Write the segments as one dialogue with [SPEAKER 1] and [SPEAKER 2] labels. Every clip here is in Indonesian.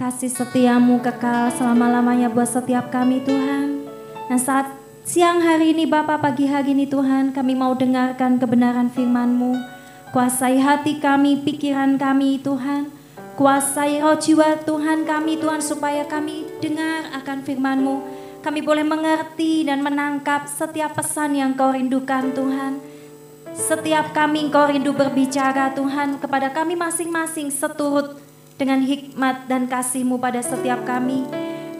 [SPEAKER 1] kasih setiamu kekal selama-lamanya buat setiap kami Tuhan. Nah saat siang hari ini Bapak pagi hari ini Tuhan kami mau dengarkan kebenaran firman-Mu. Kuasai hati kami, pikiran kami Tuhan. Kuasai roh jiwa Tuhan kami Tuhan supaya kami dengar akan firman-Mu. Kami boleh mengerti dan menangkap setiap pesan yang kau rindukan Tuhan. Setiap kami engkau rindu berbicara Tuhan kepada kami masing-masing seturut dengan hikmat dan kasih-Mu pada setiap kami.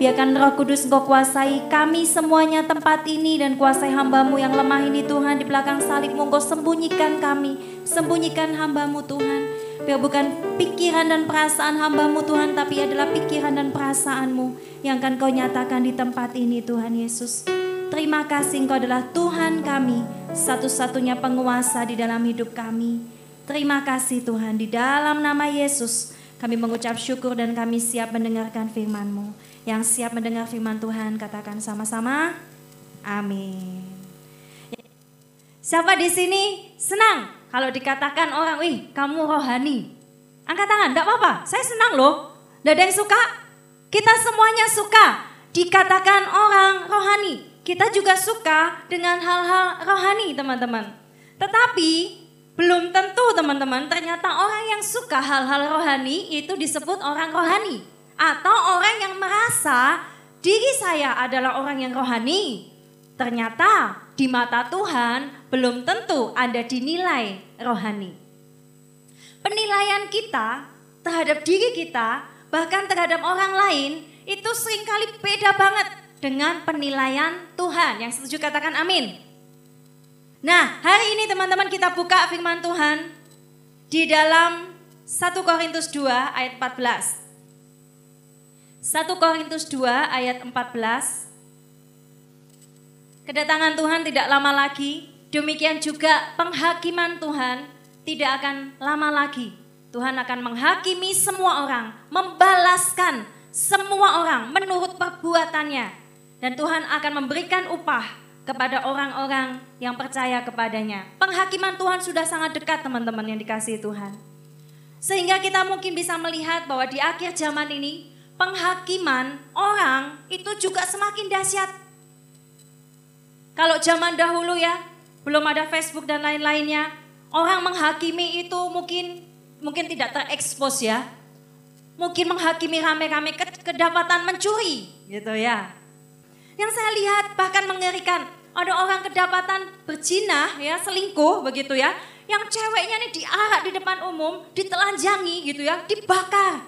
[SPEAKER 1] Biarkan roh kudus engkau kuasai kami semuanya tempat ini dan kuasai hambamu yang lemah ini Tuhan di belakang salibmu engkau sembunyikan kami, sembunyikan hambamu Tuhan. Biar bukan pikiran dan perasaan hambamu Tuhan tapi adalah pikiran dan perasaanmu yang akan kau nyatakan di tempat ini Tuhan Yesus. Terima kasih engkau adalah Tuhan kami, satu-satunya penguasa di dalam hidup kami. Terima kasih Tuhan, di dalam nama Yesus kami mengucap syukur dan kami siap mendengarkan firman-Mu. Yang siap mendengar firman Tuhan katakan sama-sama, amin. Siapa di sini senang kalau dikatakan orang, wih kamu rohani. Angkat tangan, enggak apa-apa, saya senang loh. Tidak ada yang suka? Kita semuanya suka dikatakan orang rohani. Kita juga suka dengan hal-hal rohani teman-teman. Tetapi belum tentu teman-teman ternyata orang yang suka hal-hal rohani itu disebut orang rohani. Atau orang yang merasa diri saya adalah orang yang rohani. Ternyata di mata Tuhan belum tentu Anda dinilai rohani. Penilaian kita terhadap diri kita bahkan terhadap orang lain itu sering kali beda banget dengan penilaian Tuhan. Yang setuju katakan amin. Nah, hari ini teman-teman kita buka firman Tuhan di dalam 1 Korintus 2 ayat 14. 1 Korintus 2 ayat 14. Kedatangan Tuhan tidak lama lagi, demikian juga penghakiman Tuhan tidak akan lama lagi. Tuhan akan menghakimi semua orang, membalaskan semua orang menurut perbuatannya dan Tuhan akan memberikan upah kepada orang-orang yang percaya kepadanya. Penghakiman Tuhan sudah sangat dekat teman-teman yang dikasih Tuhan. Sehingga kita mungkin bisa melihat bahwa di akhir zaman ini penghakiman orang itu juga semakin dahsyat. Kalau zaman dahulu ya, belum ada Facebook dan lain-lainnya, orang menghakimi itu mungkin mungkin tidak terekspos ya. Mungkin menghakimi rame-rame kedapatan mencuri gitu ya. Yang saya lihat bahkan mengerikan, ada orang kedapatan berjinah ya, selingkuh begitu ya. Yang ceweknya nih diarak di depan umum, ditelanjangi gitu ya, dibakar.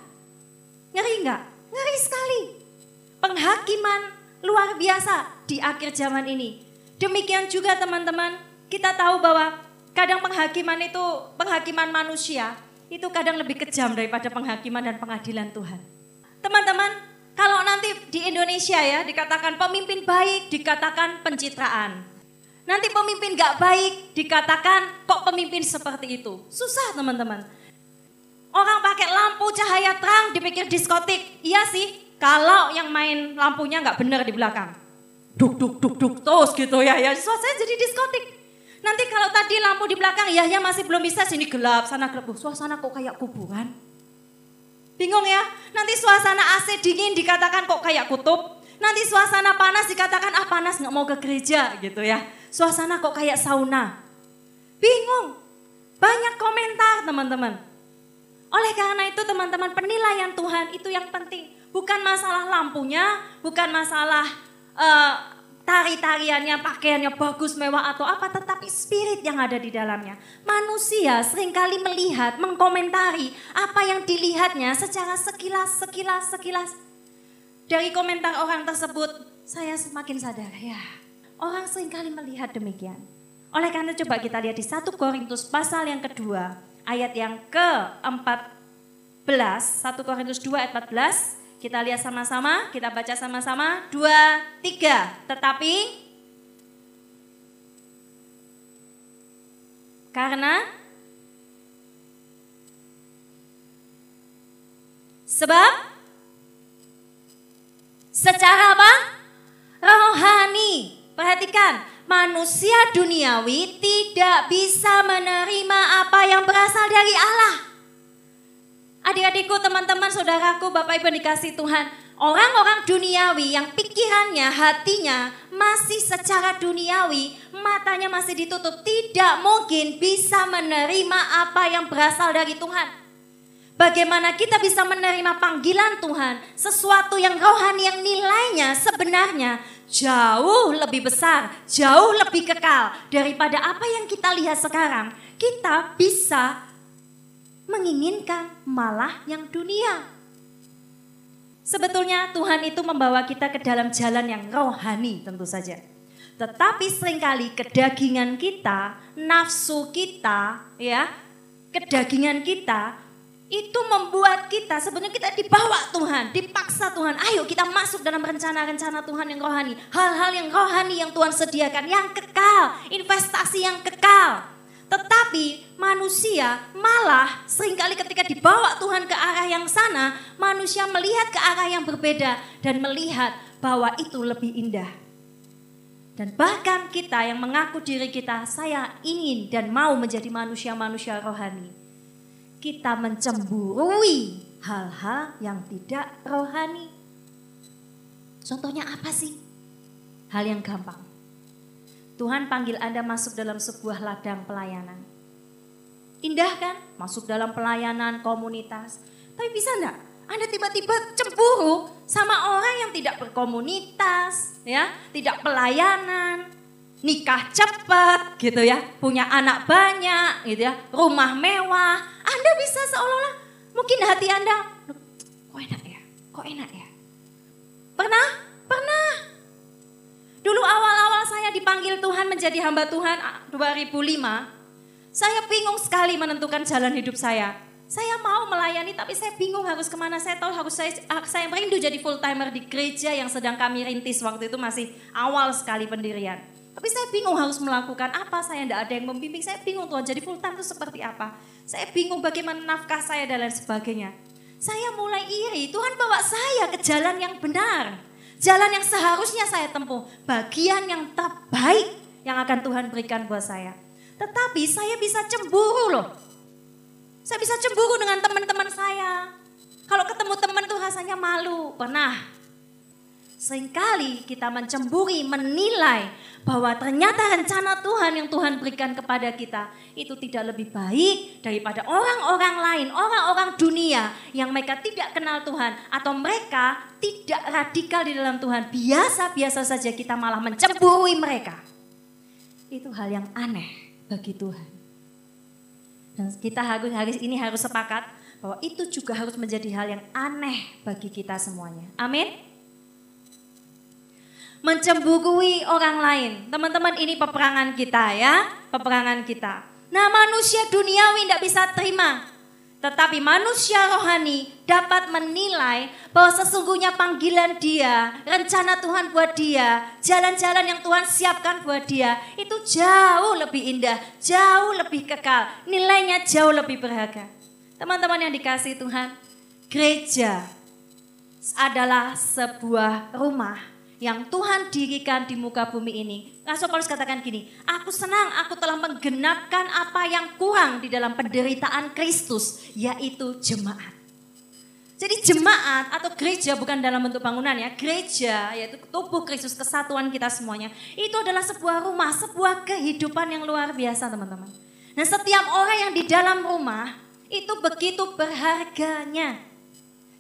[SPEAKER 1] Ngeri enggak? Ngeri sekali. Penghakiman luar biasa di akhir zaman ini. Demikian juga teman-teman, kita tahu bahwa kadang penghakiman itu, penghakiman manusia, itu kadang lebih kejam daripada penghakiman dan pengadilan Tuhan. Teman-teman, kalau nanti di Indonesia ya dikatakan pemimpin baik, dikatakan pencitraan. Nanti pemimpin gak baik, dikatakan kok pemimpin seperti itu. Susah teman-teman. Orang pakai lampu cahaya terang dipikir diskotik. Iya sih, kalau yang main lampunya gak benar di belakang. Duk, duk, duk, duk, terus gitu ya. ya Suasana jadi diskotik. Nanti kalau tadi lampu di belakang, ya ya masih belum bisa sini gelap, sana gelap. Suasana kok kayak kuburan. Bingung ya? Nanti suasana AC dingin dikatakan kok kayak kutub. Nanti suasana panas dikatakan ah panas nggak mau ke gereja gitu ya. Suasana kok kayak sauna. Bingung. Banyak komentar teman-teman. Oleh karena itu teman-teman penilaian Tuhan itu yang penting. Bukan masalah lampunya, bukan masalah uh, tari-tariannya, pakaiannya bagus, mewah atau apa, tetapi spirit yang ada di dalamnya. Manusia sering kali melihat, mengkomentari apa yang dilihatnya secara sekilas, sekilas, sekilas. Dari komentar orang tersebut, saya semakin sadar, ya orang sering kali melihat demikian. Oleh karena coba kita lihat di 1 Korintus pasal yang kedua, ayat yang ke-14, 1 Korintus 2 ayat 14, kita lihat sama-sama, kita baca sama-sama. Dua, tiga. Tetapi karena sebab secara apa? Rohani. Perhatikan, manusia duniawi tidak bisa menerima apa yang berasal dari Allah. Adik-adikku, teman-teman, saudaraku, Bapak Ibu dikasih Tuhan. Orang-orang duniawi yang pikirannya, hatinya masih secara duniawi, matanya masih ditutup, tidak mungkin bisa menerima apa yang berasal dari Tuhan. Bagaimana kita bisa menerima panggilan Tuhan, sesuatu yang rohani yang nilainya sebenarnya jauh lebih besar, jauh lebih kekal daripada apa yang kita lihat sekarang. Kita bisa menginginkan malah yang dunia. Sebetulnya Tuhan itu membawa kita ke dalam jalan yang rohani tentu saja. Tetapi sering kali kedagingan kita, nafsu kita, ya, kedagingan kita itu membuat kita sebenarnya kita dibawa Tuhan, dipaksa Tuhan. Ayo kita masuk dalam rencana-rencana Tuhan yang rohani. Hal-hal yang rohani yang Tuhan sediakan, yang kekal, investasi yang kekal. Tetapi manusia malah sering kali ketika dibawa Tuhan ke arah yang sana, manusia melihat ke arah yang berbeda dan melihat bahwa itu lebih indah. Dan bahkan kita yang mengaku diri kita, saya ingin dan mau menjadi manusia-manusia rohani kita mencemburui hal-hal yang tidak rohani. Contohnya apa sih? Hal yang gampang. Tuhan panggil Anda masuk dalam sebuah ladang pelayanan. Indah kan? Masuk dalam pelayanan komunitas. Tapi bisa enggak? Anda tiba-tiba cemburu sama orang yang tidak berkomunitas, ya, tidak pelayanan, nikah cepat gitu ya, punya anak banyak gitu ya, rumah mewah. Anda bisa seolah-olah mungkin hati Anda, kok enak ya, kok enak ya. Pernah? Pernah. Dulu awal-awal saya dipanggil Tuhan menjadi hamba Tuhan 2005, saya bingung sekali menentukan jalan hidup saya. Saya mau melayani tapi saya bingung harus ke mana. Saya tahu harus saya, saya merindu jadi full timer di gereja yang sedang kami rintis waktu itu masih awal sekali pendirian. Tapi saya bingung harus melakukan apa, saya tidak ada yang membimbing, saya bingung Tuhan jadi full time itu seperti apa. Saya bingung bagaimana nafkah saya dan lain sebagainya. Saya mulai iri, Tuhan bawa saya ke jalan yang benar. Jalan yang seharusnya saya tempuh, bagian yang terbaik yang akan Tuhan berikan buat saya. Tetapi saya bisa cemburu loh. Saya bisa cemburu dengan teman-teman saya. Kalau ketemu teman tuh rasanya malu, pernah Seringkali kita mencemburi, menilai bahwa ternyata rencana Tuhan yang Tuhan berikan kepada kita itu tidak lebih baik daripada orang-orang lain, orang-orang dunia yang mereka tidak kenal Tuhan atau mereka tidak radikal di dalam Tuhan. Biasa-biasa saja kita malah mencemburui mereka. Itu hal yang aneh bagi Tuhan. Dan kita harus hari ini harus sepakat bahwa itu juga harus menjadi hal yang aneh bagi kita semuanya. Amin mencemburui orang lain. Teman-teman ini peperangan kita ya, peperangan kita. Nah manusia duniawi tidak bisa terima. Tetapi manusia rohani dapat menilai bahwa sesungguhnya panggilan dia, rencana Tuhan buat dia, jalan-jalan yang Tuhan siapkan buat dia, itu jauh lebih indah, jauh lebih kekal, nilainya jauh lebih berharga. Teman-teman yang dikasih Tuhan, gereja adalah sebuah rumah yang Tuhan dirikan di muka bumi ini. Rasul Paulus katakan gini, aku senang aku telah menggenapkan apa yang kurang di dalam penderitaan Kristus, yaitu jemaat. Jadi jemaat atau gereja bukan dalam bentuk bangunan ya, gereja yaitu tubuh Kristus, kesatuan kita semuanya. Itu adalah sebuah rumah, sebuah kehidupan yang luar biasa teman-teman. Nah setiap orang yang di dalam rumah itu begitu berharganya.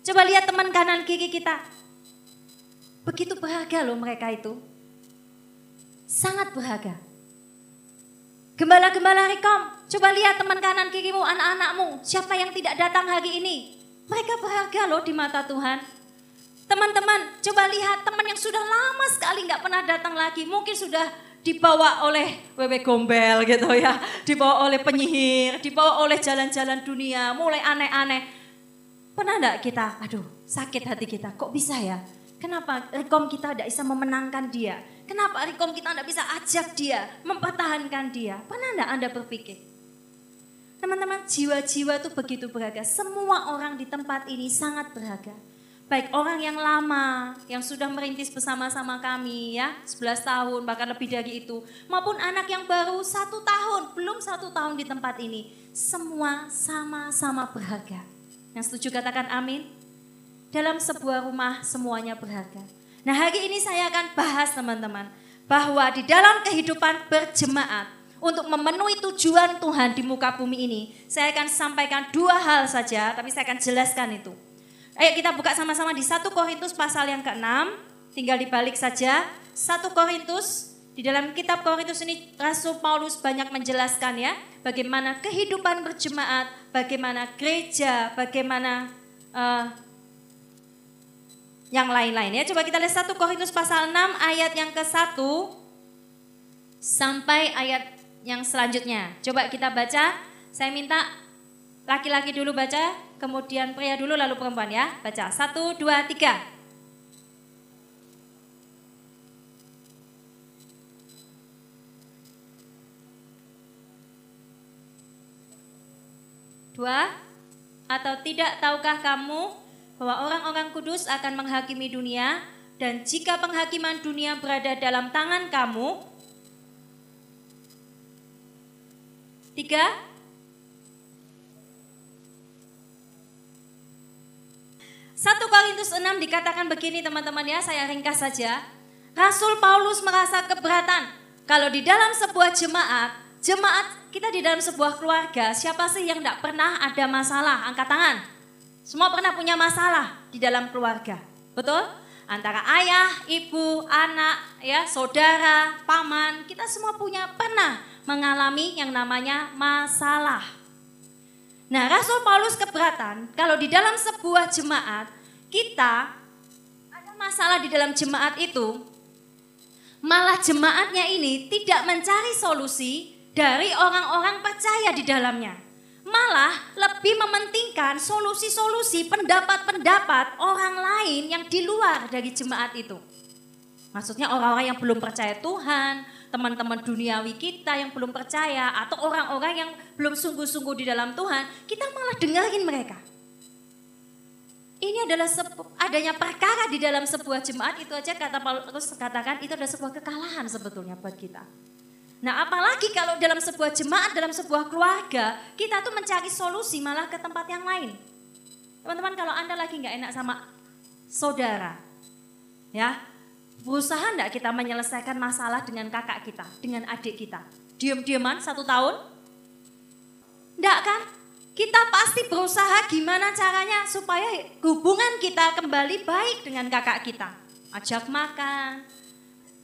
[SPEAKER 1] Coba lihat teman kanan kiri kita, Begitu berharga loh mereka itu. Sangat berharga. Gembala-gembala rekom, coba lihat teman kanan kirimu, anak-anakmu, siapa yang tidak datang hari ini. Mereka berharga loh di mata Tuhan. Teman-teman, coba lihat teman yang sudah lama sekali nggak pernah datang lagi, mungkin sudah dibawa oleh wewe gombel gitu ya, dibawa oleh penyihir, dibawa oleh jalan-jalan dunia, mulai aneh-aneh. Pernah enggak kita, aduh sakit hati kita, kok bisa ya? Kenapa rekom kita tidak bisa memenangkan dia? Kenapa rekom kita tidak bisa ajak dia, mempertahankan dia? Pernah tidak Anda berpikir? Teman-teman, jiwa-jiwa itu begitu berharga. Semua orang di tempat ini sangat berharga. Baik orang yang lama, yang sudah merintis bersama-sama kami ya, 11 tahun, bahkan lebih dari itu. Maupun anak yang baru satu tahun, belum satu tahun di tempat ini. Semua sama-sama berharga. Yang setuju katakan amin. Dalam sebuah rumah semuanya berharga. Nah hari ini saya akan bahas teman-teman. Bahwa di dalam kehidupan berjemaat. Untuk memenuhi tujuan Tuhan di muka bumi ini. Saya akan sampaikan dua hal saja. Tapi saya akan jelaskan itu. Ayo kita buka sama-sama di 1 Korintus pasal yang ke-6. Tinggal dibalik saja. 1 Korintus di dalam kitab Korintus ini Rasul Paulus banyak menjelaskan ya bagaimana kehidupan berjemaat, bagaimana gereja, bagaimana uh, yang lain-lain ya. Coba kita lihat 1 Korintus pasal 6 ayat yang ke-1 sampai ayat yang selanjutnya. Coba kita baca. Saya minta laki-laki dulu baca, kemudian pria dulu lalu perempuan ya. Baca. 1 2 3. Dua, atau tidak tahukah kamu bahwa orang-orang kudus akan menghakimi dunia dan jika penghakiman dunia berada dalam tangan kamu, tiga, Satu Korintus 6 dikatakan begini teman-teman ya, saya ringkas saja. Rasul Paulus merasa keberatan kalau di dalam sebuah jemaat Jemaat kita di dalam sebuah keluarga, siapa sih yang tidak pernah ada masalah? Angkat tangan. Semua pernah punya masalah di dalam keluarga. Betul? Antara ayah, ibu, anak, ya, saudara, paman, kita semua punya pernah mengalami yang namanya masalah. Nah, Rasul Paulus keberatan kalau di dalam sebuah jemaat kita ada masalah di dalam jemaat itu, malah jemaatnya ini tidak mencari solusi, dari orang-orang percaya di dalamnya. Malah lebih mementingkan solusi-solusi pendapat-pendapat orang lain yang di luar dari jemaat itu. Maksudnya orang-orang yang belum percaya Tuhan, teman-teman duniawi kita yang belum percaya, atau orang-orang yang belum sungguh-sungguh di dalam Tuhan, kita malah dengerin mereka. Ini adalah adanya perkara di dalam sebuah jemaat itu aja kata Paulus katakan itu adalah sebuah kekalahan sebetulnya buat kita. Nah apalagi kalau dalam sebuah jemaat, dalam sebuah keluarga, kita tuh mencari solusi malah ke tempat yang lain. Teman-teman kalau Anda lagi nggak enak sama saudara, ya berusaha enggak kita menyelesaikan masalah dengan kakak kita, dengan adik kita. Diam-diaman satu tahun? Enggak kan? Kita pasti berusaha gimana caranya supaya hubungan kita kembali baik dengan kakak kita. Ajak makan.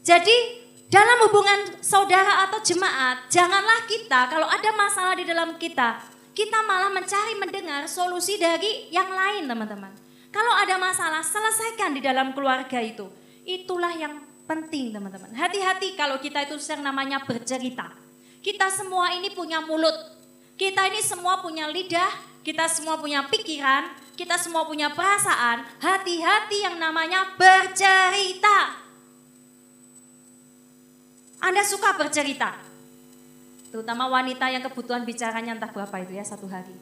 [SPEAKER 1] Jadi dalam hubungan saudara atau jemaat, janganlah kita kalau ada masalah di dalam kita, kita malah mencari mendengar solusi dari yang lain teman-teman. Kalau ada masalah, selesaikan di dalam keluarga itu. Itulah yang penting teman-teman. Hati-hati kalau kita itu yang namanya bercerita. Kita semua ini punya mulut. Kita ini semua punya lidah, kita semua punya pikiran, kita semua punya perasaan. Hati-hati yang namanya bercerita. Anda suka bercerita. Terutama wanita yang kebutuhan bicaranya entah berapa itu ya satu hari.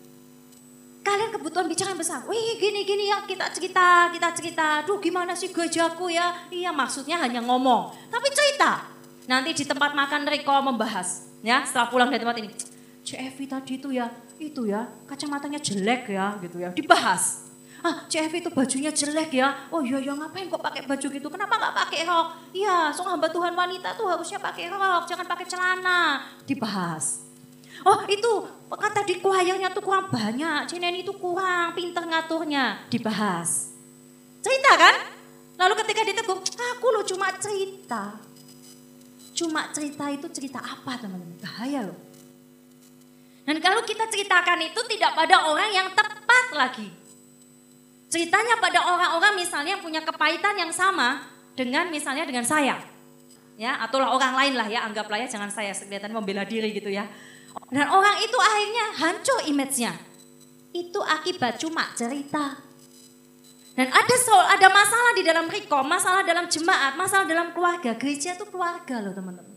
[SPEAKER 1] Kalian kebutuhan bicara yang besar. Wih gini gini ya kita cerita, kita cerita. Duh gimana sih gerejaku ya. Iya maksudnya hanya ngomong. Tapi cerita. Nanti di tempat makan Riko membahas. Ya setelah pulang dari tempat ini. CFV tadi itu ya, itu ya kacamatanya jelek ya gitu ya. Dibahas ah CF itu bajunya jelek ya. Oh iya ya ngapain kok pakai baju gitu? Kenapa nggak pakai rok? Iya, so hamba Tuhan wanita tuh harusnya pakai rok, jangan pakai celana. Dibahas. Oh itu kata di choirnya tuh kurang banyak, Cinen itu kurang, pinter ngaturnya. Dibahas. Cerita kan? Lalu ketika ditegur, aku lo cuma cerita. Cuma cerita itu cerita apa teman-teman? Bahaya loh. Dan kalau kita ceritakan itu tidak pada orang yang tepat lagi. Ceritanya pada orang-orang misalnya yang punya kepahitan yang sama dengan misalnya dengan saya. Ya, atau orang lain lah ya, anggaplah ya jangan saya kelihatan membela diri gitu ya. Dan orang itu akhirnya hancur image-nya. Itu akibat cuma cerita. Dan ada ada masalah di dalam riko, masalah dalam jemaat, masalah dalam keluarga. Gereja itu keluarga loh teman-teman.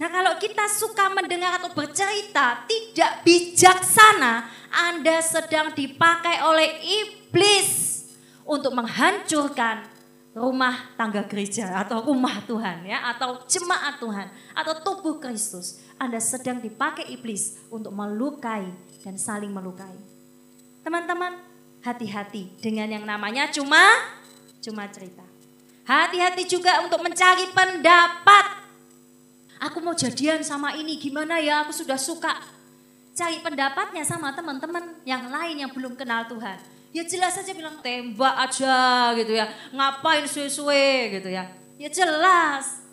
[SPEAKER 1] Nah kalau kita suka mendengar atau bercerita tidak bijaksana, Anda sedang dipakai oleh ibu iblis untuk menghancurkan rumah tangga gereja atau rumah Tuhan ya atau jemaat Tuhan atau tubuh Kristus. Anda sedang dipakai iblis untuk melukai dan saling melukai. Teman-teman, hati-hati dengan yang namanya cuma cuma cerita. Hati-hati juga untuk mencari pendapat. Aku mau jadian sama ini, gimana ya? Aku sudah suka. Cari pendapatnya sama teman-teman yang lain yang belum kenal Tuhan. Ya jelas saja bilang tembak aja gitu ya. Ngapain suwe-suwe gitu ya. Ya jelas.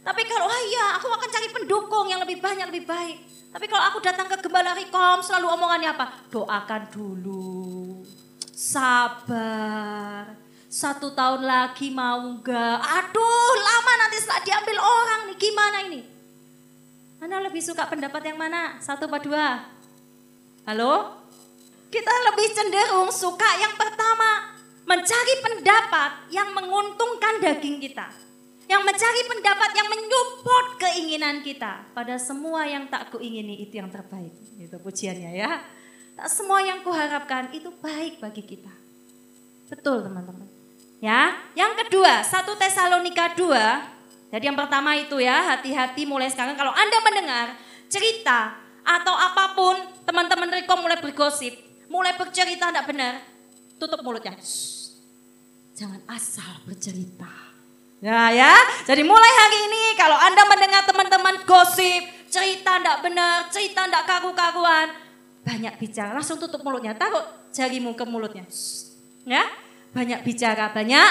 [SPEAKER 1] Tapi kalau oh iya aku akan cari pendukung yang lebih banyak lebih baik. Tapi kalau aku datang ke gembala Rikom selalu omongannya apa? Doakan dulu. Sabar. Satu tahun lagi mau enggak? Aduh lama nanti setelah diambil orang nih gimana ini? Anda lebih suka pendapat yang mana? Satu apa dua? Halo? Kita lebih cenderung suka yang pertama. Mencari pendapat yang menguntungkan daging kita yang mencari pendapat yang menyupport keinginan kita. Pada semua yang tak kuingini itu yang terbaik. Itu pujiannya ya. Tak semua yang kuharapkan itu baik bagi kita. Betul teman-teman. Ya, yang kedua, satu Tesalonika 2. Jadi yang pertama itu ya, hati-hati mulai sekarang kalau Anda mendengar cerita atau apa pun, teman-teman Riko mulai bergosip, mulai bercerita tidak benar, tutup mulutnya. Shh, jangan asal bercerita Ya ya, jadi mulai hari ini kalau Anda mendengar teman-teman gosip, cerita tidak benar, cerita tidak karu-karuan, banyak bicara, langsung tutup mulutnya, taruh jarimu ke mulutnya. Ya, banyak bicara, banyak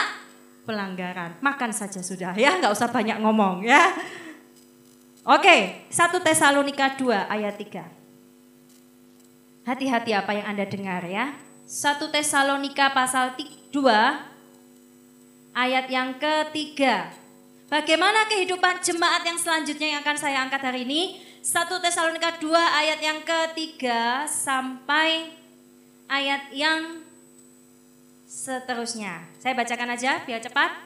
[SPEAKER 1] pelanggaran. Makan saja sudah ya, nggak usah banyak ngomong ya. Oke, 1 Tesalonika 2 ayat 3. Hati-hati apa yang Anda dengar ya. 1 Tesalonika pasal 2 ayat yang ketiga. Bagaimana kehidupan jemaat yang selanjutnya yang akan saya angkat hari ini? 1 Tesalonika 2 ayat yang ketiga sampai ayat yang seterusnya. Saya bacakan aja biar cepat.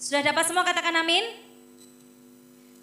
[SPEAKER 1] Sudah dapat semua katakan amin?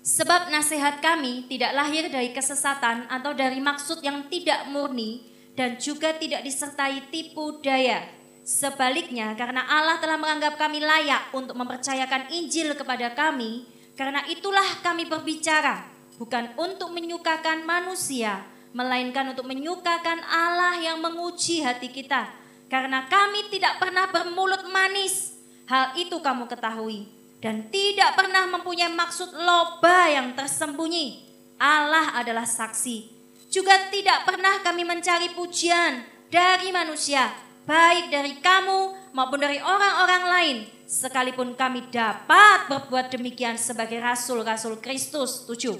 [SPEAKER 1] Sebab nasihat kami tidak lahir dari kesesatan atau dari maksud yang tidak murni dan juga tidak disertai tipu daya Sebaliknya, karena Allah telah menganggap kami layak untuk mempercayakan Injil kepada kami, karena itulah kami berbicara, bukan untuk menyukakan manusia, melainkan untuk menyukakan Allah yang menguji hati kita. Karena kami tidak pernah bermulut manis, hal itu kamu ketahui, dan tidak pernah mempunyai maksud loba yang tersembunyi. Allah adalah saksi. Juga tidak pernah kami mencari pujian dari manusia, baik dari kamu maupun dari orang-orang lain, sekalipun kami dapat berbuat demikian sebagai rasul-rasul Kristus. Tujuh.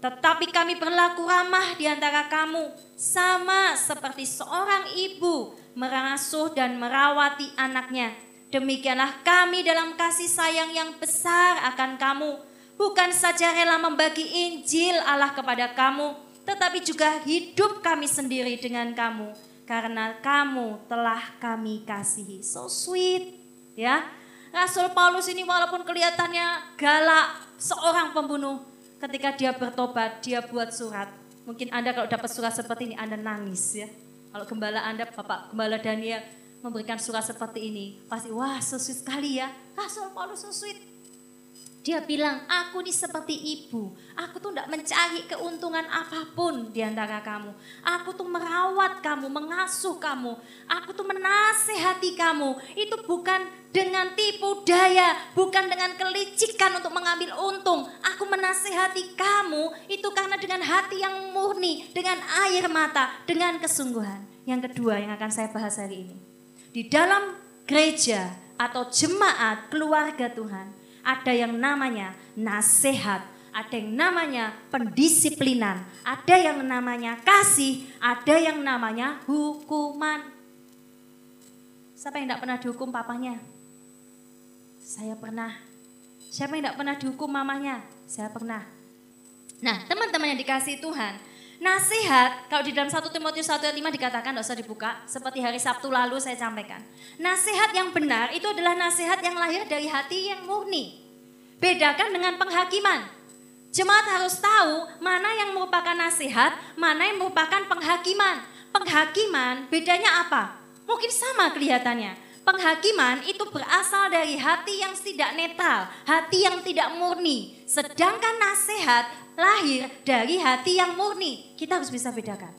[SPEAKER 1] Tetapi kami berlaku ramah di antara kamu, sama seperti seorang ibu mengasuh dan merawati anaknya. Demikianlah kami dalam kasih sayang yang besar akan kamu. Bukan saja rela membagi Injil Allah kepada kamu, tetapi juga hidup kami sendiri dengan kamu karena kamu telah kami kasihi. So sweet, ya. Rasul Paulus ini walaupun kelihatannya galak, seorang pembunuh, ketika dia bertobat, dia buat surat. Mungkin Anda kalau dapat surat seperti ini, Anda nangis ya. Kalau gembala Anda, Bapak Gembala Daniel memberikan surat seperti ini, pasti wah so sweet sekali ya. Rasul Paulus so sweet. Dia bilang, aku ini seperti ibu. Aku tuh tidak mencari keuntungan apa pun di antara kamu. Aku tuh merawat kamu, mengasuh kamu. Aku tuh menasehati kamu. Itu bukan dengan tipu daya, bukan dengan kelicikan untuk mengambil untung. Aku menasehati kamu itu karena dengan hati yang murni, dengan air mata, dengan kesungguhan. Yang kedua yang akan saya bahas hari ini. Di dalam gereja atau jemaat keluarga Tuhan, ada yang namanya nasihat, ada yang namanya pendisiplinan, ada yang namanya kasih, ada yang namanya hukuman. Siapa yang tidak pernah dihukum papanya? Saya pernah. Siapa yang tidak pernah dihukum mamanya? Saya pernah. Nah, teman-teman yang dikasih Tuhan, Nasihat, kalau di dalam 1 Timotius 1 ayat 5 dikatakan, tidak usah dibuka, seperti hari Sabtu lalu saya sampaikan. Nasihat yang benar itu adalah nasihat yang lahir dari hati yang murni. Bedakan dengan penghakiman. Jemaat harus tahu mana yang merupakan nasihat, mana yang merupakan penghakiman. Penghakiman bedanya apa? Mungkin sama kelihatannya. Penghakiman itu berasal dari hati yang tidak netral, hati yang tidak murni. Sedangkan nasihat lahir dari hati yang murni. Kita harus bisa bedakan.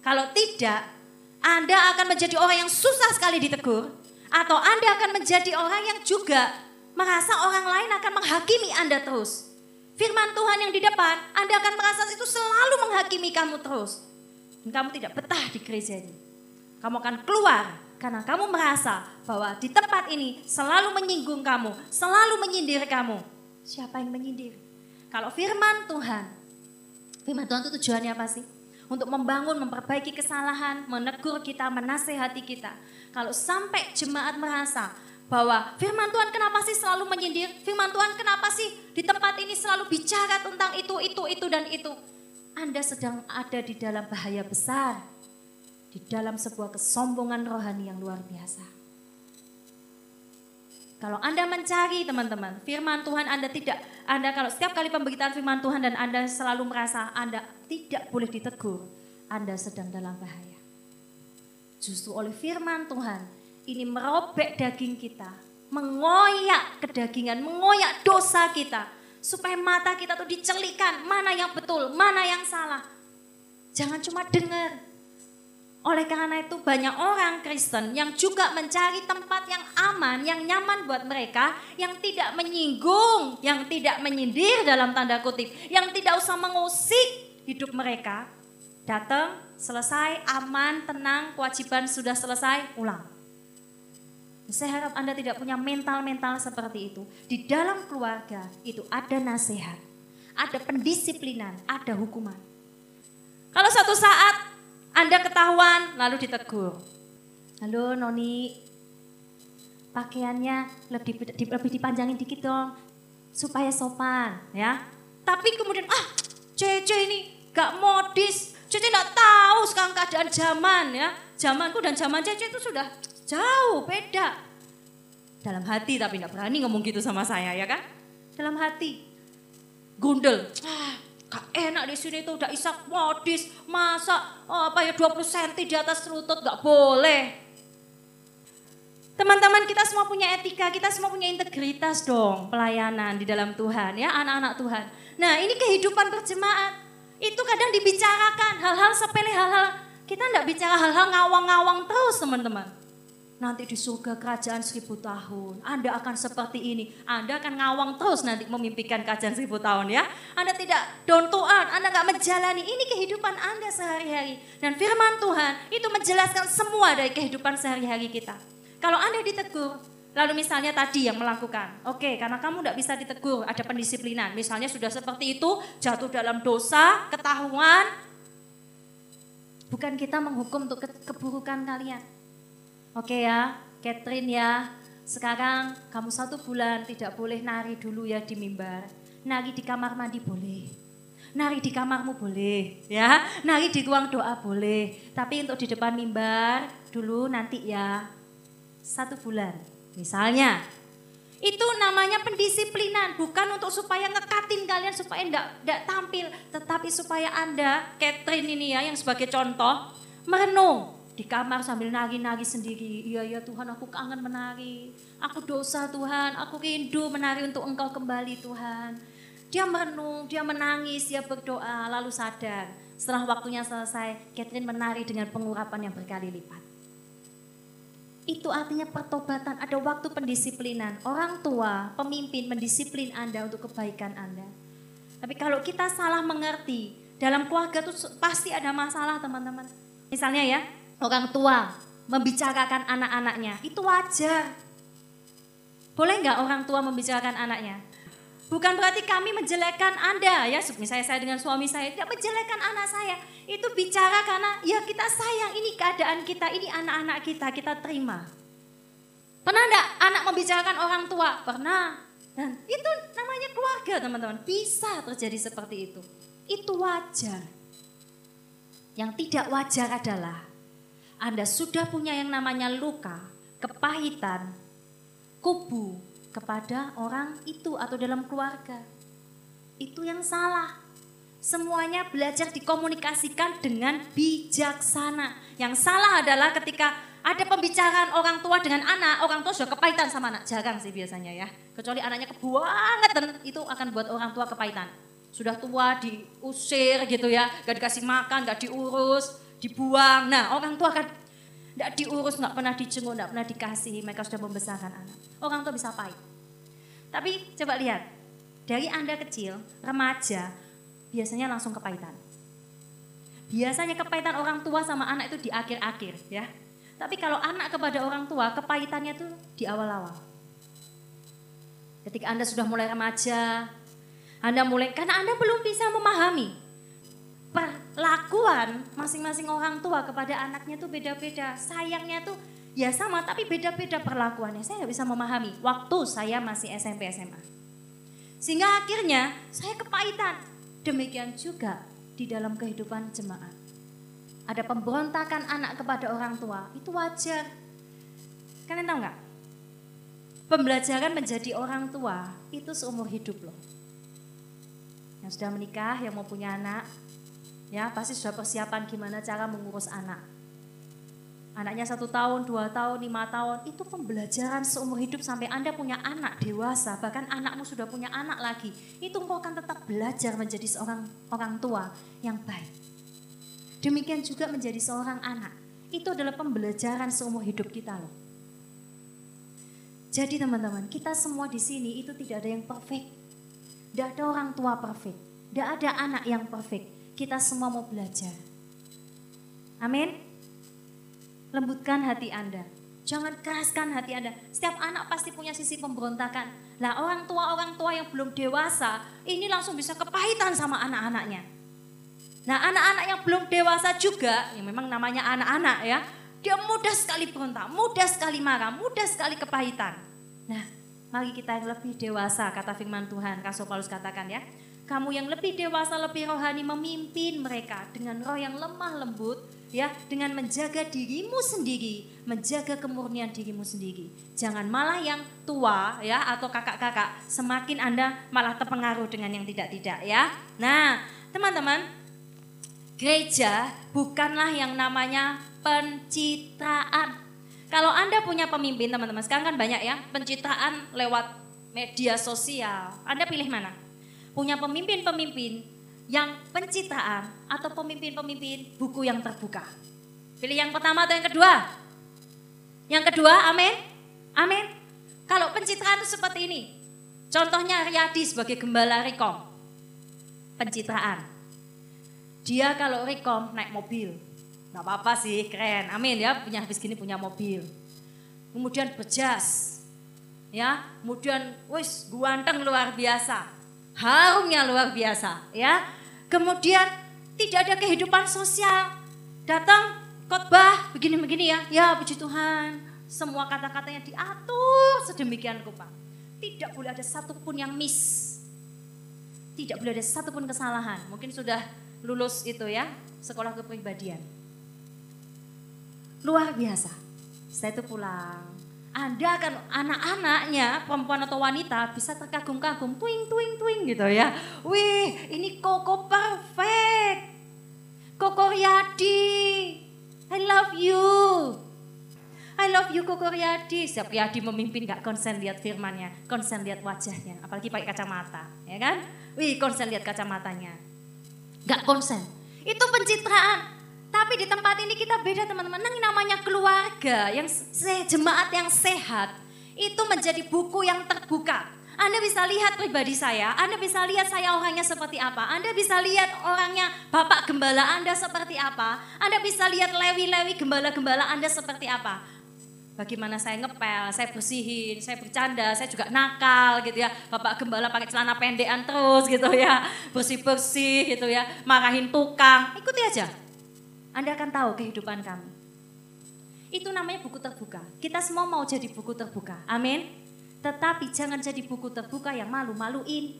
[SPEAKER 1] Kalau tidak, Anda akan menjadi orang yang susah sekali ditegur. Atau Anda akan menjadi orang yang juga merasa orang lain akan menghakimi Anda terus. Firman Tuhan yang di depan, Anda akan merasa itu selalu menghakimi kamu terus. Dan kamu tidak betah di gereja ini. Kamu akan keluar karena kamu merasa bahwa di tempat ini selalu menyinggung kamu, selalu menyindir kamu. Siapa yang menyindir? Kalau firman Tuhan, firman Tuhan itu tujuannya apa sih? untuk membangun, memperbaiki kesalahan, menegur kita, menasehati kita. Kalau sampai jemaat merasa bahwa firman Tuhan kenapa sih selalu menyindir? Firman Tuhan kenapa sih di tempat ini selalu bicara tentang itu, itu, itu, dan itu? Anda sedang ada di dalam bahaya besar. Di dalam sebuah kesombongan rohani yang luar biasa. Kalau Anda mencari teman-teman, firman Tuhan Anda tidak, Anda kalau setiap kali pemberitaan firman Tuhan dan Anda selalu merasa Anda tidak boleh ditegur, Anda sedang dalam bahaya. Justru oleh firman Tuhan, ini merobek daging kita, mengoyak kedagingan, mengoyak dosa kita, supaya mata kita tuh dicelikan, mana yang betul, mana yang salah. Jangan cuma dengar, oleh karena itu banyak orang Kristen yang juga mencari tempat yang aman, yang nyaman buat mereka, yang tidak menyinggung, yang tidak menyindir dalam tanda kutip, yang tidak usah mengusik hidup mereka. Datang, selesai, aman, tenang, kewajiban sudah selesai, pulang. Saya harap Anda tidak punya mental-mental seperti itu. Di dalam keluarga itu ada nasihat, ada pendisiplinan, ada hukuman. Kalau satu saat anda ketahuan lalu ditegur. Halo Noni, pakaiannya lebih lebih dipanjangin dikit dong supaya sopan ya. Tapi kemudian ah Cece ini gak modis, Cece gak tahu sekarang keadaan zaman ya. Zamanku dan zaman Cece itu sudah jauh beda. Dalam hati tapi gak berani ngomong gitu sama saya ya kan. Dalam hati. Gundel. Ah, Gak enak di sini tuh udah isak modis, masa oh, apa ya 20 cm di atas lutut gak boleh. Teman-teman kita semua punya etika, kita semua punya integritas dong pelayanan di dalam Tuhan ya anak-anak Tuhan. Nah ini kehidupan berjemaat, itu kadang dibicarakan hal-hal sepele, hal-hal kita enggak bicara hal-hal ngawang-ngawang terus teman-teman nanti di surga kerajaan seribu tahun. Anda akan seperti ini. Anda akan ngawang terus nanti memimpikan kerajaan seribu tahun ya. Anda tidak dontoan, Anda nggak menjalani. Ini kehidupan Anda sehari-hari. Dan firman Tuhan itu menjelaskan semua dari kehidupan sehari-hari kita. Kalau Anda ditegur, Lalu misalnya tadi yang melakukan, oke okay, karena kamu tidak bisa ditegur, ada pendisiplinan. Misalnya sudah seperti itu, jatuh dalam dosa, ketahuan. Bukan kita menghukum untuk keburukan kalian. Oke ya, Catherine ya. Sekarang kamu satu bulan tidak boleh nari dulu ya di mimbar. Nari di kamar mandi boleh. Nari di kamarmu boleh ya. Nari di ruang doa boleh. Tapi untuk di depan mimbar dulu nanti ya. Satu bulan. Misalnya itu namanya pendisiplinan, bukan untuk supaya ngekatin kalian supaya enggak, enggak tampil, tetapi supaya Anda, Catherine ini ya yang sebagai contoh, merenung di kamar sambil nari-nari sendiri. Iya ya Tuhan aku kangen menari. Aku dosa Tuhan, aku rindu menari untuk Engkau kembali Tuhan. Dia merenung, dia menangis, dia berdoa, lalu sadar. Setelah waktunya selesai, Catherine menari dengan pengurapan yang berkali lipat. Itu artinya pertobatan, ada waktu pendisiplinan. Orang tua, pemimpin mendisiplin Anda untuk kebaikan Anda. Tapi kalau kita salah mengerti, dalam keluarga itu pasti ada masalah teman-teman. Misalnya ya, orang tua membicarakan anak-anaknya, itu wajar. Boleh nggak orang tua membicarakan anaknya? Bukan berarti kami menjelekkan Anda ya, misalnya saya dengan suami saya tidak menjelekkan anak saya. Itu bicara karena ya kita sayang, ini keadaan kita, ini anak-anak kita, kita terima. Pernah enggak anak membicarakan orang tua? Pernah. Dan itu namanya keluarga teman-teman. Bisa terjadi seperti itu. Itu wajar. Yang tidak wajar adalah anda sudah punya yang namanya luka, kepahitan, kubu kepada orang itu atau dalam keluarga. Itu yang salah. Semuanya belajar dikomunikasikan dengan bijaksana. Yang salah adalah ketika ada pembicaraan orang tua dengan anak, orang tua sudah kepahitan sama anak. Jarang sih biasanya ya. Kecuali anaknya kebangetan, itu akan buat orang tua kepahitan. Sudah tua diusir gitu ya, gak dikasih makan, gak diurus dibuang. Nah orang tua akan Tidak diurus, nggak pernah dijenguk, nggak pernah dikasihi. Mereka sudah membesarkan anak. Orang tua bisa pahit. Tapi coba lihat, dari Anda kecil, remaja, biasanya langsung kepahitan. Biasanya kepahitan orang tua sama anak itu di akhir-akhir ya. Tapi kalau anak kepada orang tua, kepahitannya itu di awal-awal. Ketika Anda sudah mulai remaja, Anda mulai, karena Anda belum bisa memahami perlakuan masing-masing orang tua kepada anaknya itu beda-beda. Sayangnya tuh ya sama tapi beda-beda perlakuannya. Saya nggak bisa memahami waktu saya masih SMP SMA. Sehingga akhirnya saya kepahitan. Demikian juga di dalam kehidupan jemaat. Ada pemberontakan anak kepada orang tua, itu wajar. Kalian tahu nggak? Pembelajaran menjadi orang tua itu seumur hidup loh. Yang sudah menikah, yang mau punya anak, ya pasti sudah persiapan gimana cara mengurus anak anaknya satu tahun, dua tahun, lima tahun, itu pembelajaran seumur hidup sampai Anda punya anak dewasa, bahkan anakmu sudah punya anak lagi, itu engkau akan tetap belajar menjadi seorang orang tua yang baik. Demikian juga menjadi seorang anak, itu adalah pembelajaran seumur hidup kita loh. Jadi teman-teman, kita semua di sini itu tidak ada yang perfect. Tidak ada orang tua perfect. Tidak ada anak yang perfect. Kita semua mau belajar. Amin lembutkan hati Anda. Jangan keraskan hati Anda. Setiap anak pasti punya sisi pemberontakan. Lah orang tua-orang tua yang belum dewasa, ini langsung bisa kepahitan sama anak-anaknya. Nah anak-anak yang belum dewasa juga, yang memang namanya anak-anak ya, dia mudah sekali berontak, mudah sekali marah, mudah sekali kepahitan. Nah mari kita yang lebih dewasa, kata firman Tuhan, Rasul Paulus katakan ya, kamu yang lebih dewasa, lebih rohani memimpin mereka dengan roh yang lemah lembut, ya dengan menjaga dirimu sendiri, menjaga kemurnian dirimu sendiri. Jangan malah yang tua ya atau kakak-kakak semakin Anda malah terpengaruh dengan yang tidak-tidak ya. Nah, teman-teman, gereja bukanlah yang namanya pencitraan. Kalau Anda punya pemimpin, teman-teman, sekarang kan banyak ya pencitraan lewat media sosial. Anda pilih mana? Punya pemimpin-pemimpin yang pencitraan atau pemimpin-pemimpin buku yang terbuka? Pilih yang pertama atau yang kedua? Yang kedua, amin? Amin. Kalau pencitraan itu seperti ini. Contohnya Riyadi sebagai gembala Rekom. Pencitraan. Dia kalau Rekom naik mobil. Gak apa-apa sih, keren. Amin ya, punya habis gini punya mobil. Kemudian bejas. Ya, kemudian wis guanteng luar biasa. Harumnya luar biasa, ya Kemudian tidak ada kehidupan sosial. Datang khotbah begini-begini ya. Ya puji Tuhan. Semua kata-katanya diatur sedemikian rupa. Tidak boleh ada satupun yang miss. Tidak boleh ada satupun kesalahan. Mungkin sudah lulus itu ya, sekolah kepribadian. Luar biasa. Saya itu pulang, anda akan anak-anaknya, perempuan atau wanita bisa terkagum-kagum, tuing, tuing, tuing gitu ya. Wih, ini Koko perfect. Koko Riyadi, I love you. I love you Koko Riyadi. Siap Riyadi memimpin gak konsen lihat firmannya, konsen lihat wajahnya. Apalagi pakai kacamata, ya kan? Wih, konsen lihat kacamatanya. Gak konsen. Itu pencitraan. Tapi di tempat ini kita beda teman-teman. Yang namanya keluarga, yang se jemaat yang sehat, itu menjadi buku yang terbuka. Anda bisa lihat pribadi saya, Anda bisa lihat saya orangnya seperti apa, Anda bisa lihat orangnya Bapak Gembala Anda seperti apa, Anda bisa lihat lewi-lewi gembala-gembala Anda seperti apa. Bagaimana saya ngepel, saya bersihin, saya bercanda, saya juga nakal gitu ya. Bapak Gembala pakai celana pendekan terus gitu ya, bersih-bersih gitu ya, marahin tukang, ikuti aja anda akan tahu kehidupan kami. Itu namanya buku terbuka. Kita semua mau jadi buku terbuka. Amin. Tetapi jangan jadi buku terbuka yang malu-maluin.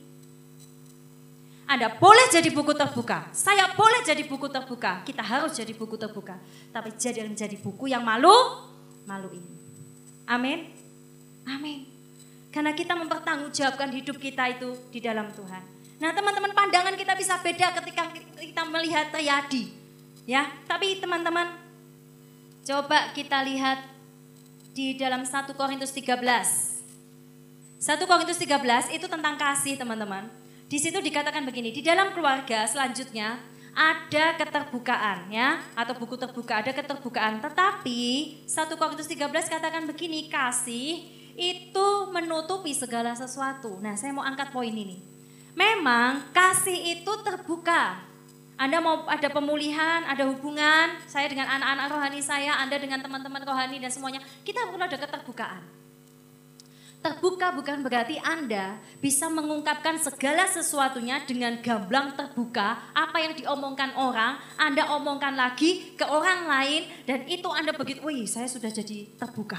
[SPEAKER 1] Anda boleh jadi buku terbuka. Saya boleh jadi buku terbuka. Kita harus jadi buku terbuka. Tapi jangan jadi buku yang malu, maluin. Amin. Amin. Karena kita mempertanggungjawabkan hidup kita itu di dalam Tuhan. Nah teman-teman pandangan kita bisa beda ketika kita melihat Tayadi. Ya, tapi teman-teman coba kita lihat di dalam 1 Korintus 13. 1 Korintus 13 itu tentang kasih teman-teman. Di situ dikatakan begini, di dalam keluarga selanjutnya ada keterbukaan ya atau buku terbuka ada keterbukaan tetapi 1 Korintus 13 katakan begini kasih itu menutupi segala sesuatu. Nah, saya mau angkat poin ini. Memang kasih itu terbuka. Anda mau ada pemulihan, ada hubungan, saya dengan anak-anak rohani saya, Anda dengan teman-teman rohani dan semuanya, kita perlu ada keterbukaan. Terbuka bukan berarti Anda bisa mengungkapkan segala sesuatunya dengan gamblang terbuka. Apa yang diomongkan orang, Anda omongkan lagi ke orang lain dan itu Anda begitu, wih saya sudah jadi terbuka.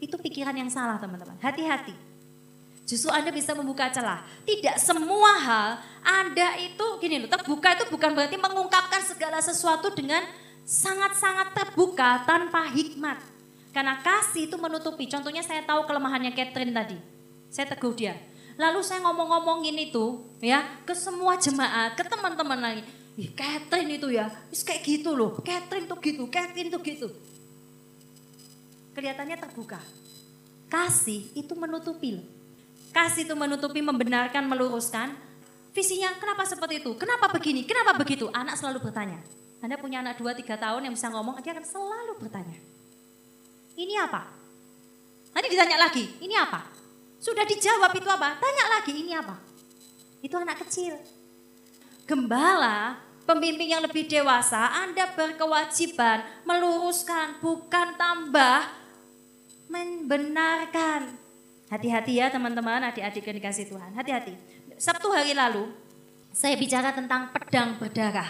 [SPEAKER 1] Itu pikiran yang salah teman-teman, hati-hati. Justru Anda bisa membuka celah. Tidak semua hal Anda itu, gini loh, terbuka itu bukan berarti mengungkapkan segala sesuatu dengan sangat-sangat terbuka tanpa hikmat. Karena kasih itu menutupi. Contohnya saya tahu kelemahannya Catherine tadi. Saya tegur dia. Lalu saya ngomong-ngomongin itu ya ke semua jemaat, ke teman-teman lagi. Ih, Catherine itu ya, kayak gitu loh. Catherine tuh gitu, Catherine tuh gitu. Kelihatannya terbuka. Kasih itu menutupi loh. Kasih itu menutupi, membenarkan, meluruskan. Visinya kenapa seperti itu? Kenapa begini? Kenapa begitu? Anak selalu bertanya. Anda punya anak 2-3 tahun yang bisa ngomong, dia akan selalu bertanya. Ini apa? Nanti ditanya lagi, ini apa? Sudah dijawab itu apa? Tanya lagi, ini apa? Itu anak kecil. Gembala, pembimbing yang lebih dewasa, Anda berkewajiban meluruskan, bukan tambah, membenarkan. Hati-hati ya teman-teman, adik-adik yang dikasih Tuhan. Hati-hati. Sabtu hari lalu, saya bicara tentang pedang berdarah.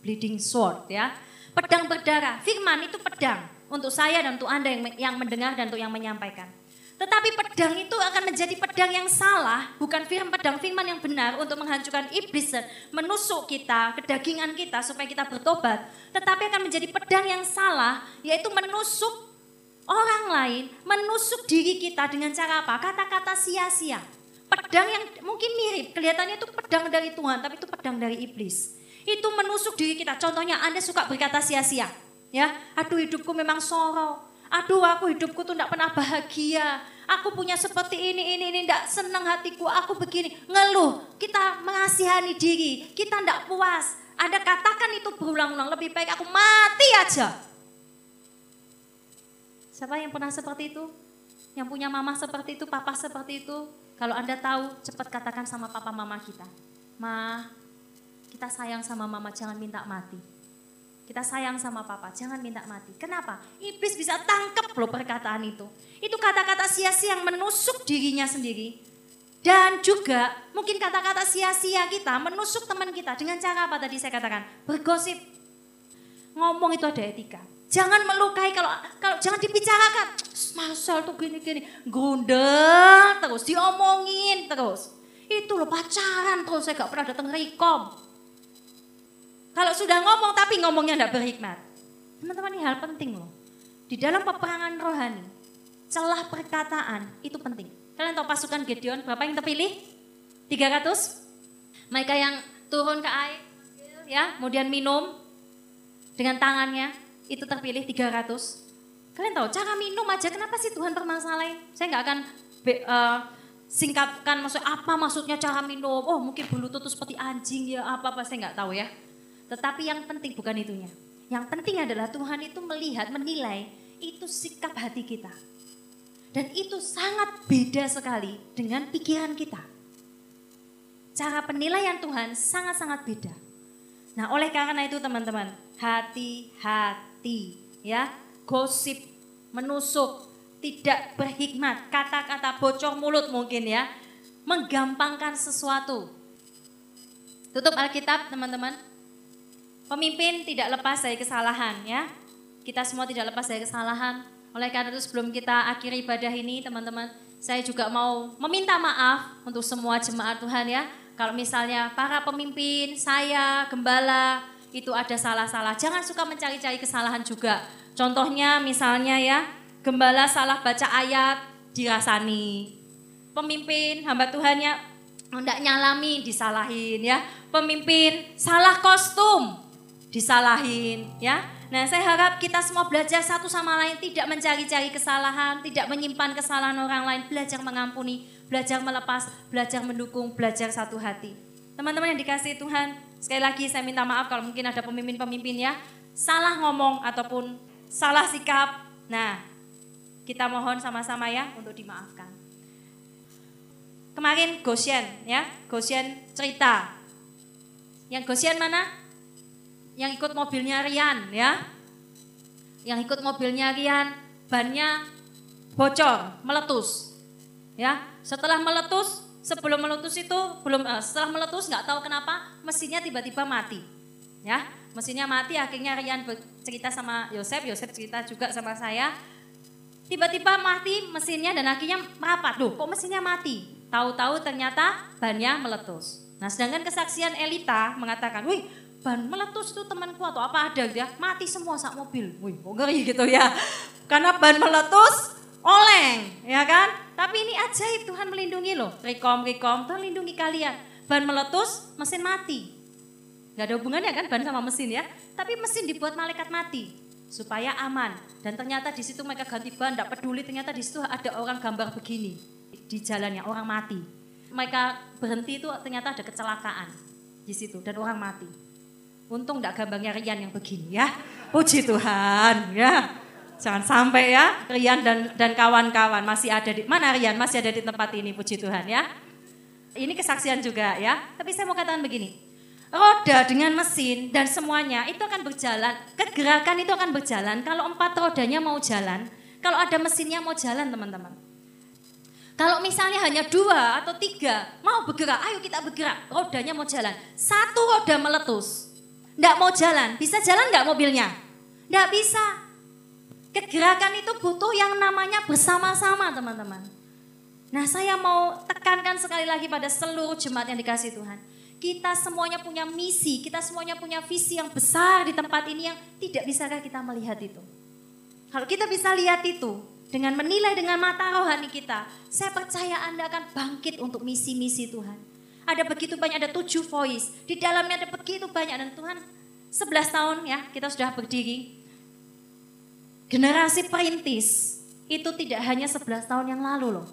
[SPEAKER 1] Bleeding sword ya. Pedang berdarah, firman itu pedang untuk saya dan untuk Anda yang, mendengar dan untuk yang menyampaikan. Tetapi pedang itu akan menjadi pedang yang salah, bukan firman pedang firman yang benar untuk menghancurkan iblis menusuk kita, kedagingan kita supaya kita bertobat. Tetapi akan menjadi pedang yang salah, yaitu menusuk orang lain, menusuk diri kita dengan cara apa? Kata-kata sia-sia. Pedang yang mungkin mirip, kelihatannya itu pedang dari Tuhan, tapi itu pedang dari iblis. Itu menusuk diri kita. Contohnya Anda suka berkata sia-sia Ya, aduh hidupku memang sorok. Aduh aku hidupku tuh tidak pernah bahagia. Aku punya seperti ini, ini, ini, tidak senang hatiku, aku begini. Ngeluh, kita mengasihani diri, kita tidak puas. Anda katakan itu berulang-ulang, lebih baik aku mati aja. Siapa yang pernah seperti itu? Yang punya mama seperti itu, papa seperti itu? Kalau Anda tahu, cepat katakan sama papa mama kita. Ma, kita sayang sama mama, jangan minta mati. Kita sayang sama papa, jangan minta mati. Kenapa? Iblis bisa tangkap loh perkataan itu. Itu kata-kata sia-sia yang menusuk dirinya sendiri. Dan juga mungkin kata-kata sia-sia kita menusuk teman kita dengan cara apa tadi saya katakan? Bergosip. Ngomong itu ada etika. Jangan melukai kalau kalau jangan dibicarakan. Masal tuh gini-gini. Gundel terus diomongin terus. Itu loh pacaran terus saya gak pernah datang rekom kalau sudah ngomong tapi ngomongnya tidak berhikmat. Teman-teman ini hal penting loh. Di dalam peperangan rohani, celah perkataan itu penting. Kalian tahu pasukan Gideon berapa yang terpilih? 300. Mereka yang turun ke air, ya, kemudian minum dengan tangannya, itu terpilih 300. Kalian tahu cara minum aja kenapa sih Tuhan permasalahin? Saya nggak akan uh, singkatkan maksud apa maksudnya cara minum. Oh mungkin bulu tutup seperti anjing ya apa apa saya nggak tahu ya. Tetapi yang penting bukan itunya. Yang penting adalah Tuhan itu melihat, menilai itu sikap hati kita. Dan itu sangat beda sekali dengan pikiran kita. Cara penilaian Tuhan sangat-sangat beda. Nah, oleh karena itu teman-teman, hati-hati ya. Gosip, menusuk, tidak berhikmat, kata-kata bocor mulut mungkin ya. Menggampangkan sesuatu. Tutup Alkitab teman-teman. Pemimpin tidak lepas dari kesalahan ya. Kita semua tidak lepas dari kesalahan. Oleh karena itu sebelum kita akhiri ibadah ini teman-teman, saya juga mau meminta maaf untuk semua jemaat Tuhan ya. Kalau misalnya para pemimpin, saya, gembala, itu ada salah-salah. Jangan suka mencari-cari kesalahan juga. Contohnya misalnya ya, gembala salah baca ayat, dirasani. Pemimpin, hamba Tuhan ya, hendak nyalami, disalahin ya. Pemimpin salah kostum, disalahin ya. Nah saya harap kita semua belajar satu sama lain tidak mencari-cari kesalahan, tidak menyimpan kesalahan orang lain, belajar mengampuni, belajar melepas, belajar mendukung, belajar satu hati. Teman-teman yang dikasih Tuhan, Sekali lagi saya minta maaf kalau mungkin ada pemimpin-pemimpin ya salah ngomong ataupun salah sikap. Nah, kita mohon sama-sama ya untuk dimaafkan. Kemarin Goshen ya, Goshen cerita. Yang Goshen mana? Yang ikut mobilnya Rian ya. Yang ikut mobilnya Rian, bannya bocor, meletus. Ya, setelah meletus sebelum meletus itu belum uh, setelah meletus nggak tahu kenapa mesinnya tiba-tiba mati. Ya, mesinnya mati akhirnya Rian cerita sama Yosef, Yosef cerita juga sama saya. Tiba-tiba mati mesinnya dan akhirnya merapat. Loh, kok mesinnya mati? Tahu-tahu ternyata bannya meletus. Nah, sedangkan kesaksian Elita mengatakan, "Wih, ban meletus itu temanku atau apa ada gitu ya, mati semua sak mobil." Wih, kok ngeri gitu ya. Karena ban meletus, oleng, ya kan? Tapi ini ajaib Tuhan melindungi loh. Rekom, rekom, Tuhan lindungi kalian. Ban meletus, mesin mati. Gak ada hubungannya kan ban sama mesin ya. Tapi mesin dibuat malaikat mati supaya aman. Dan ternyata di situ mereka ganti ban, tidak peduli. Ternyata di situ ada orang gambar begini di jalannya, orang mati. Mereka berhenti itu ternyata ada kecelakaan di situ dan orang mati. Untung tidak gambarnya Rian yang begini ya. Puji Tuhan ya. Jangan sampai ya Rian dan dan kawan-kawan masih ada di mana Rian masih ada di tempat ini puji Tuhan ya. Ini kesaksian juga ya. Tapi saya mau katakan begini. Roda dengan mesin dan semuanya itu akan berjalan. Kegerakan itu akan berjalan kalau empat rodanya mau jalan. Kalau ada mesinnya mau jalan teman-teman. Kalau misalnya hanya dua atau tiga mau bergerak, ayo kita bergerak. Rodanya mau jalan. Satu roda meletus. Tidak mau jalan. Bisa jalan nggak mobilnya? Tidak bisa. Kegerakan itu butuh yang namanya bersama-sama teman-teman. Nah saya mau tekankan sekali lagi pada seluruh jemaat yang dikasih Tuhan. Kita semuanya punya misi, kita semuanya punya visi yang besar di tempat ini yang tidak bisakah kita melihat itu. Kalau kita bisa lihat itu, dengan menilai dengan mata rohani kita, saya percaya Anda akan bangkit untuk misi-misi Tuhan. Ada begitu banyak, ada tujuh voice. Di dalamnya ada begitu banyak. Dan Tuhan 11 tahun ya kita sudah berdiri. Generasi perintis itu tidak hanya 11 tahun yang lalu loh.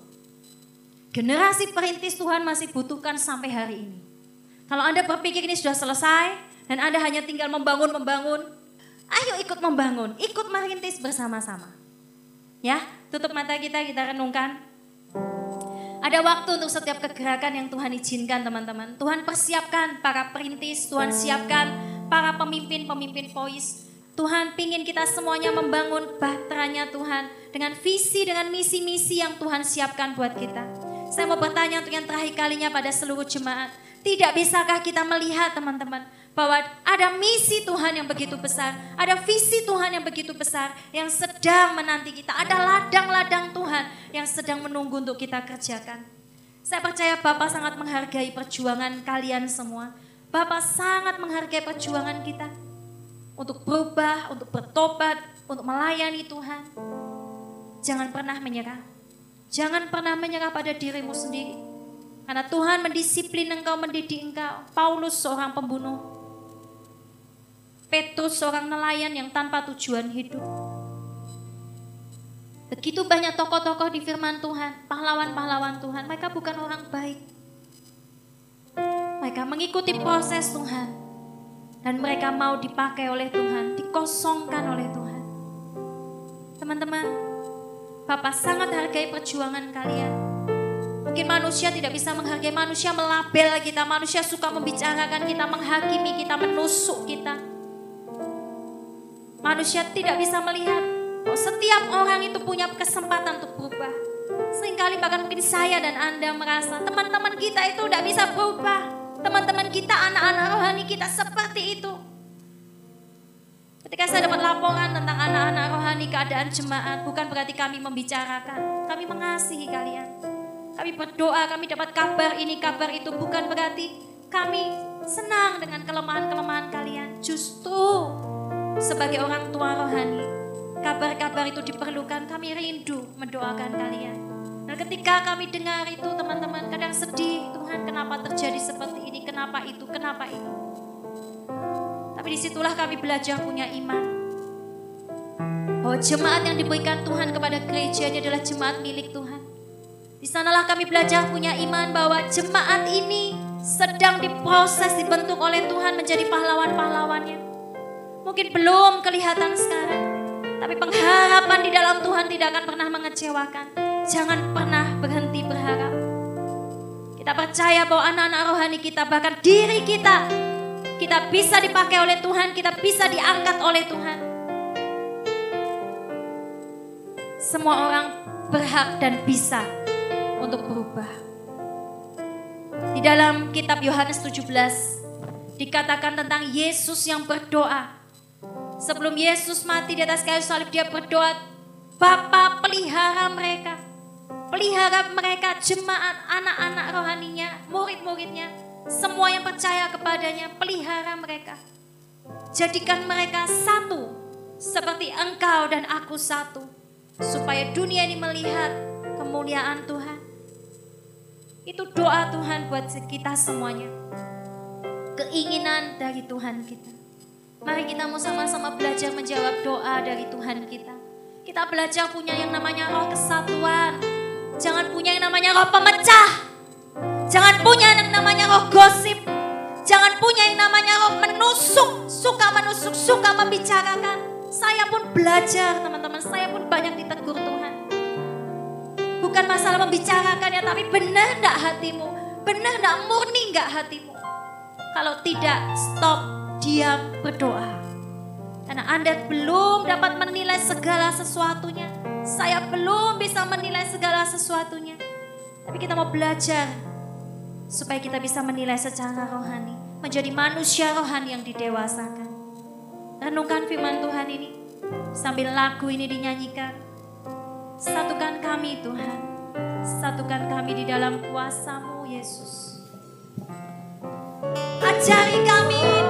[SPEAKER 1] Generasi perintis Tuhan masih butuhkan sampai hari ini. Kalau Anda berpikir ini sudah selesai dan Anda hanya tinggal membangun-membangun, ayo ikut membangun, ikut merintis bersama-sama. Ya, tutup mata kita, kita renungkan. Ada waktu untuk setiap kegerakan yang Tuhan izinkan teman-teman. Tuhan persiapkan para perintis, Tuhan siapkan para pemimpin-pemimpin voice Tuhan pingin kita semuanya membangun bahteranya Tuhan dengan visi, dengan misi-misi yang Tuhan siapkan buat kita. Saya mau bertanya untuk yang terakhir kalinya pada seluruh jemaat. Tidak bisakah kita melihat teman-teman bahwa ada misi Tuhan yang begitu besar, ada visi Tuhan yang begitu besar yang sedang menanti kita, ada ladang-ladang Tuhan yang sedang menunggu untuk kita kerjakan. Saya percaya Bapak sangat menghargai perjuangan kalian semua. Bapak sangat menghargai perjuangan kita untuk berubah, untuk bertobat, untuk melayani Tuhan. Jangan pernah menyerah. Jangan pernah menyerah pada dirimu sendiri. Karena Tuhan mendisiplin engkau, mendidik engkau. Paulus seorang pembunuh. Petrus seorang nelayan yang tanpa tujuan hidup. Begitu banyak tokoh-tokoh di firman Tuhan, pahlawan-pahlawan Tuhan, mereka bukan orang baik. Mereka mengikuti proses Tuhan dan mereka mau dipakai oleh Tuhan, dikosongkan oleh Tuhan. Teman-teman, Bapak sangat hargai perjuangan kalian. Mungkin manusia tidak bisa menghargai manusia, melabel kita, manusia suka membicarakan kita, menghakimi kita, menusuk kita. Manusia tidak bisa melihat bahwa setiap orang itu punya kesempatan untuk berubah. Seringkali bahkan mungkin saya dan Anda merasa teman-teman kita itu tidak bisa berubah teman-teman kita, anak-anak rohani kita seperti itu. Ketika saya dapat laporan tentang anak-anak rohani keadaan jemaat, bukan berarti kami membicarakan, kami mengasihi kalian. Kami berdoa, kami dapat kabar ini, kabar itu, bukan berarti kami senang dengan kelemahan-kelemahan kalian. Justru sebagai orang tua rohani, kabar-kabar itu diperlukan, kami rindu mendoakan kalian. Dan ketika kami dengar itu teman-teman kadang sedih, Tuhan kenapa terjadi seperti ini, kenapa itu, kenapa itu. Tapi di situlah kami belajar punya iman. Bahwa jemaat yang diberikan Tuhan kepada gereja ini adalah jemaat milik Tuhan. Di sanalah kami belajar punya iman bahwa jemaat ini sedang diproses, dibentuk oleh Tuhan menjadi pahlawan-pahlawannya. Mungkin belum kelihatan sekarang, tapi pengharapan di dalam Tuhan tidak akan pernah mengecewakan. Jangan pernah berhenti berharap. Kita percaya bahwa anak-anak rohani kita, bahkan diri kita, kita bisa dipakai oleh Tuhan, kita bisa diangkat oleh Tuhan. Semua orang berhak dan bisa untuk berubah. Di dalam kitab Yohanes 17 dikatakan tentang Yesus yang berdoa. Sebelum Yesus mati di atas kayu salib dia berdoa, Bapa pelihara mereka. Pelihara mereka jemaat anak-anak rohaninya, murid-muridnya, semua yang percaya kepadanya, pelihara mereka. Jadikan mereka satu, seperti engkau dan aku satu. Supaya dunia ini melihat kemuliaan Tuhan. Itu doa Tuhan buat kita semuanya. Keinginan dari Tuhan kita. Mari kita mau sama-sama belajar menjawab doa dari Tuhan kita. Kita belajar punya yang namanya roh kesatuan. Jangan punya yang namanya roh pemecah. Jangan punya yang namanya roh gosip. Jangan punya yang namanya roh menusuk, suka menusuk, suka membicarakan. Saya pun belajar teman-teman, saya pun banyak ditegur Tuhan. Bukan masalah membicarakannya, tapi benar enggak hatimu? Benar enggak murni enggak hatimu? Kalau tidak, stop, diam, berdoa. Karena Anda belum dapat menilai segala sesuatunya. Saya belum bisa menilai segala sesuatunya. Tapi kita mau belajar supaya kita bisa menilai secara rohani. Menjadi manusia rohani yang didewasakan. Renungkan firman Tuhan ini sambil lagu ini dinyanyikan. Satukan kami Tuhan. Satukan kami di dalam kuasamu Yesus. Ajari kami